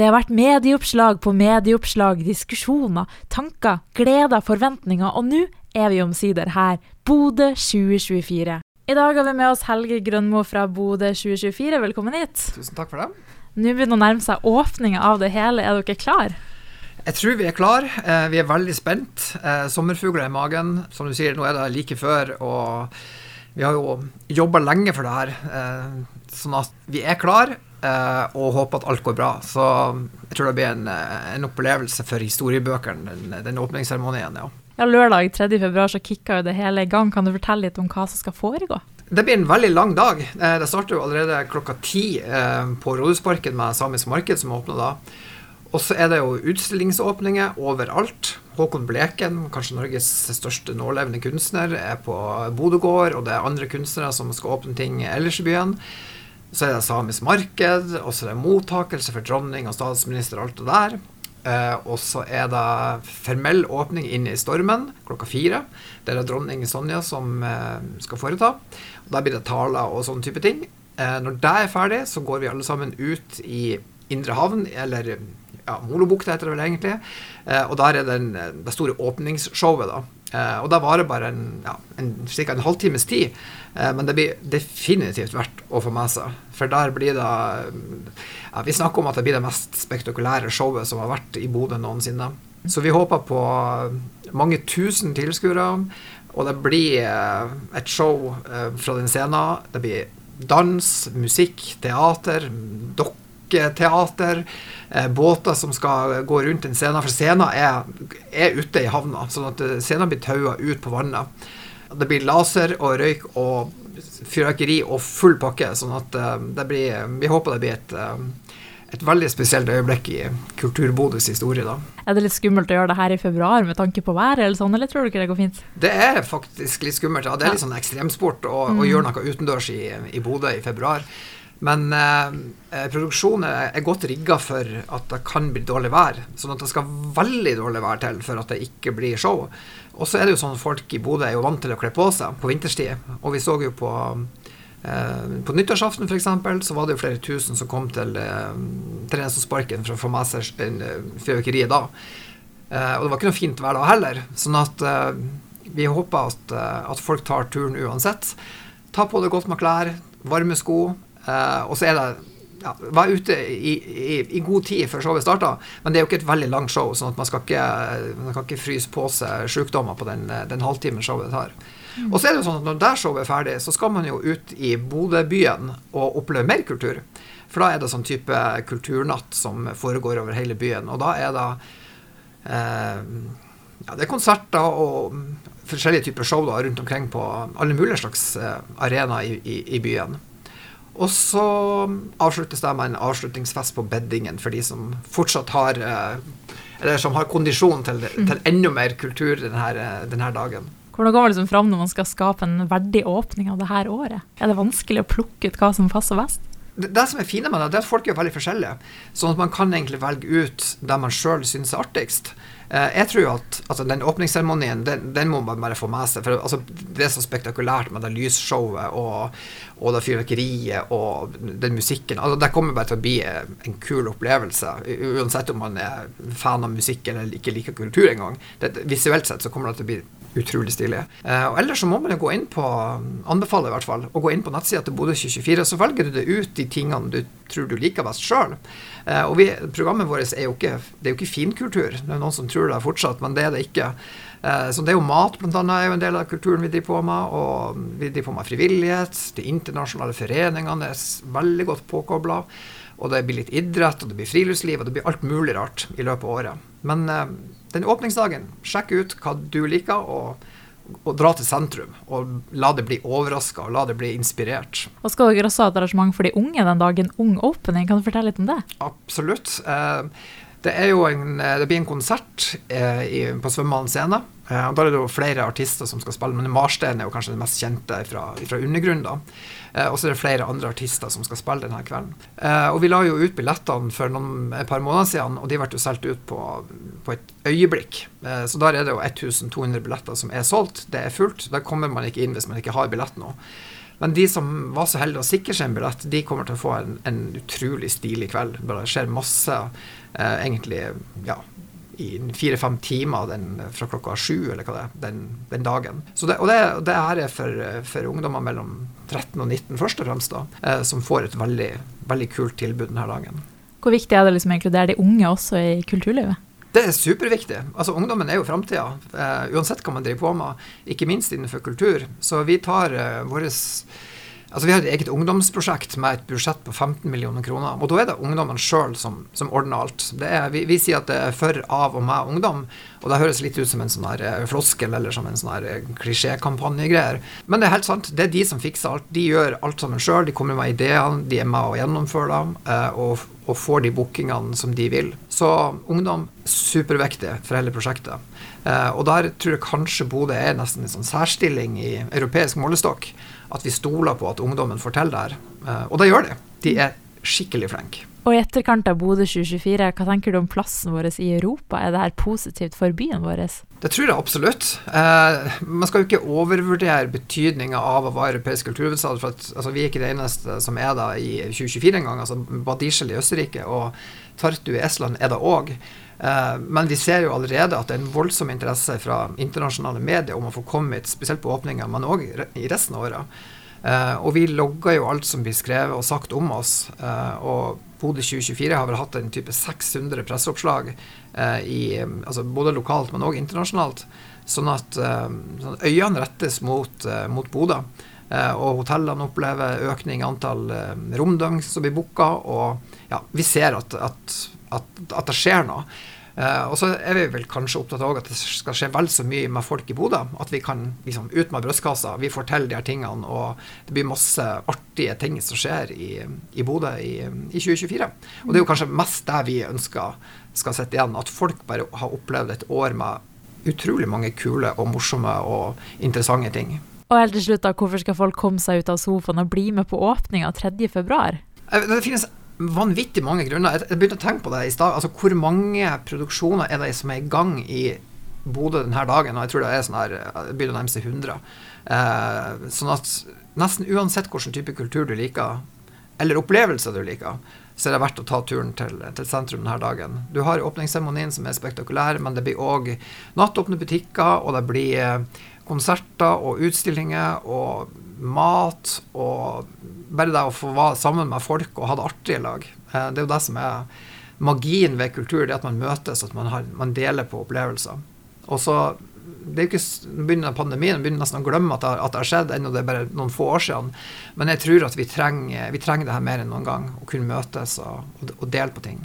Det har vært medieoppslag på medieoppslag, diskusjoner, tanker, gleder, forventninger, og nå er vi omsider her. Bodø 2024. I dag har vi med oss Helge Grønmo fra Bodø 2024. Velkommen hit. Tusen takk for det. Nå begynner å nærme seg åpninga av det hele. Er dere klar? Jeg tror vi er klar. Eh, vi er veldig spent. Eh, sommerfugler i magen. Som du sier, nå er det like før. Og vi har jo jobba lenge for det her. Eh, sånn at vi er klar. Uh, og håper at alt går bra. Så jeg tror det blir en, eh, en opplevelse for historiebøkene, den, den åpningsseremonien. Ja. ja, lørdag 3.2 så kicka jo det hele i gang. Kan du fortelle litt om hva som skal foregå? Det blir en veldig lang dag. Uh, det starter jo allerede klokka ti på Rådhusparken med Samisk marked, som åpner da. Og så er det jo utstillingsåpninger overalt. Håkon Bleken, kanskje Norges største nålevende kunstner, er på Bodø gård, og det er andre kunstnere som skal åpne ting ellers i byen. Så er det samisk marked, og så er det mottakelse for dronning og statsminister og alt det der. Eh, og så er det formell åpning inn i stormen klokka fire. Det er det dronning Sonja som eh, skal foreta. Og Der blir det taler og sånne type ting. Eh, når det er ferdig, så går vi alle sammen ut i Indre havn, eller ja, Molobukta heter det vel egentlig. Eh, og der er den, det store åpningsshowet, da. Eh, og det varer bare en, ja, en, cirka en halvtimes tid. Eh, men det blir definitivt verdt å få med seg. For der blir det ja, Vi snakker om at det blir det mest spektakulære showet som har vært i Bodø noensinne. Så vi håper på mange tusen tilskuere. Og det blir eh, et show eh, fra den scenen. Det blir dans, musikk, teater, dokketeater. Båter som skal gå rundt en scene. For scenen er, er ute i havna, sånn at scenen blir taua ut på vannet. Det blir laser og røyk og fyrverkeri og full pakke. sånn at uh, det blir, vi håper det blir et, et veldig spesielt øyeblikk i Kulturbodøs historie. da. Er det litt skummelt å gjøre det her i februar med tanke på været, eller sånn, eller tror du ikke det går fint? Det er faktisk litt skummelt. ja. Det er litt sånn ekstremsport å, mm. å gjøre noe utendørs i, i Bodø i februar. Men eh, produksjonen er godt rigga for at det kan bli dårlig vær. Sånn at det skal veldig dårlig vær til for at det ikke blir show. Og så er det jo sånn folk i Bodø er jo vant til å kle på seg på vinterstid. Og vi så jo på eh, på nyttårsaften f.eks. så var det jo flere tusen som kom til eh, Trenesåsparken for å få med seg eh, fyrverkeriet da. Eh, og det var ikke noe fint vær da heller. Sånn at eh, vi håper at, eh, at, folk tar turen uansett. Ta på deg godt med klær, varme sko. Og så er det ja, var ute i, i, i, god tid før showet starta, men det er jo ikke et veldig langt show, sånn at man skal ikke, man kan ikke fryse på seg sykdommer på den, den halvtimen showet tar. Mm. Og så er det jo sånn at når det showet er ferdig, så skal man jo ut i Bodø-byen og oppleve mer kultur. For da er det sånn type kulturnatt som foregår over hele byen. Og da er det eh, ja, det er konserter og forskjellige typer show da, rundt omkring på alle mulige slags eh, arenaer i, i byen. Og så avsluttes det med en avslutningsfest på beddingen for de som fortsatt har eh, Eller som har kondisjon til, mm. til enda mer kultur denne, denne dagen. Hvordan går man liksom fram når man skal skape en verdig åpning av det her året? Er det vanskelig å plukke ut hva som passer best? Det, som er fine med det, det er at folk er veldig forskjellige. Sånn at man kan egentlig velge ut det man sjøl syns er artigst. Eh, jeg tror at altså, den åpningsseremonien, den, den, må man bare få med seg. For altså, det er så spektakulært med det lysshowet og, og det fyrverkeriet og den musikken. Altså, det kommer bare til å bli en kul opplevelse, uansett om man er fan av musikk eller ikke liker kultur engang. Visuelt sett så kommer det til å bli utrolig stilig. Eh, og ellers så må man jo gå inn på anbefaler i hvert fall, å gå inn på nettsida til Bodø 2024. Så velger du det ut de tingene du tror du liker best sjøl. Eh, og vi, programmet vårt er jo ikke, det er jo ikke finkultur. Det er noen som tror det fortsatt, men det er det ikke. Eh, så det er jo mat, blant annet, er jo en del av kulturen vi driver på med. Og vi driver på med frivillighet. De internasjonale foreningene er veldig godt påkobla. Og det blir litt idrett, og det blir friluftsliv, og det blir alt mulig rart i løpet av året. Men eh, den åpningsdagen, sjekk ut hva du liker, og, og dra til sentrum. Og la det bli overraska, og la det bli inspirert. Og skal dere også ha et arrangement for de unge den dagen? Ung opening, kan du fortelle litt om det? Absolutt. Eh, det, en, eh, det, blir en konsert eh, i, på Svømmehallen scene. Eh, da er det jo flere artister som skal spille, men Marstein er jo kanskje den mest kjente fra, fra undergrunnen. Eh, og så er det flere andre artister som skal spille denne kvelden. Eh, og vi la jo ut billettene for noen, et par måneder siden, og de ble jo solgt ut på, på, et øyeblikk. Eh, så der er det jo 1200 billetter som er solgt. Det er fullt. Der kommer man ikke inn hvis man ikke har billett nå. Men de som var så heldige å sikre seg en billett, de kommer til å få en, en utrolig stilig kveld. Det skjer masse eh, egentlig ja, i fire-fem timer den, fra klokka sju eller hva det er, den, den dagen. Det, og det, det her er for, for, ungdommer mellom 13 og 19 først og fremst, da, eh, som får et veldig, veldig kult tilbud denne dagen. Hvor viktig er det liksom å inkludere de unge også i kulturlivet? Det er superviktig. Altså Ungdommen er jo framtida, uh, uansett hva man driver på med. Ikke minst innenfor kultur. Så vi tar uh, våres Altså Vi har et eget ungdomsprosjekt med et budsjett på 15 millioner kroner. Og da er det ungdommen sjøl som, som, ordner alt. Er, vi, vi, sier at det er for, av og med ungdom. Og det høres litt ut som en sånn her eh, floskel eller som en sånn her eh, klisjékampanjegreier. Men det er helt sant. Det er de som fikser alt. De gjør alt sammen sjøl. De kommer med ideene, de er med og gjennomfører dem. Eh, og, og får de bookingene som de vil. Så ungdom superviktig for hele prosjektet. og der tror jeg kanskje Bodø er nesten en sånn særstilling i europeisk målestokk at vi stoler på at ungdommen forteller. det her. Eh, og det gjør de. De er skikkelig flinke. Og i etterkant av Bodø 2024, hva tenker du om plassen vår i Europa? Er det her positivt for byen vår? Det tror jeg absolutt. Eh, man skal jo ikke overvurdere betydninga av å være europeisk kulturhovedstad. For at, altså, vi er ikke det eneste som er da i 2024 engang. Altså, Badisjel i Østerrike og Tartu i Estland er det òg. Eh, men vi ser jo allerede at det er en voldsom interesse fra internasjonale medier om å få komme hit, spesielt på åpninga, men òg i resten av året. Uh, og vi logger jo alt som blir skrevet og sagt om oss. Uh, og Bodø 2024 har vel hatt en type 600 presseoppslag, i, altså både lokalt, men òg internasjonalt. Sånn at sånn øynene rettes mot, mot Bodø. og hotellene opplever økning i antall romdøgn som blir booka. Og ja, vi ser at, at, at, at det skjer noe. Uh, og så er vi vel kanskje opptatt av at det skal skje vel så mye med folk i Bodø. At vi kan liksom ut med brystkassa, vi får til de her tingene. Og det blir masse artige ting som skjer i, i Bodø i, i, 2024. Og det er jo kanskje mest det vi ønsker skal sitte igjen. At folk bare har opplevd et år med utrolig mange kule og morsomme og interessante ting. Og helt til slutt, da, hvorfor skal folk komme seg ut av sofaen og bli med på åpninga 3.2? Eh, det finnes vanvittig mange grunner. Jeg begynte å tenke på det i stad. Altså, hvor mange produksjoner er det som er i gang i Bodø denne dagen? Og jeg tror det er sånn her, det begynner å nærme seg 100. Eh, sånn at nesten uansett hvilken type kultur du liker, eller opplevelser du liker, så er det verdt å ta turen til, til sentrum denne dagen. Du har åpningsseremonien som er spektakulær, men det blir òg nattåpne butikker, og det blir eh, konserter og utstillinger og mat og bare det å få være sammen med folk og ha det artig i lag. Eh, det er jo det som er magien ved kultur, det at man møtes, at man, har, man deler på opplevelser. Og så det er jo ikke begynner pandemien, man begynner nesten å glemme at det, at det har skjedd, ennå det er bare noen få år siden. Men jeg tror at vi trenger, vi trenger det her mer enn noen gang. Å kunne møtes og, og dele på ting.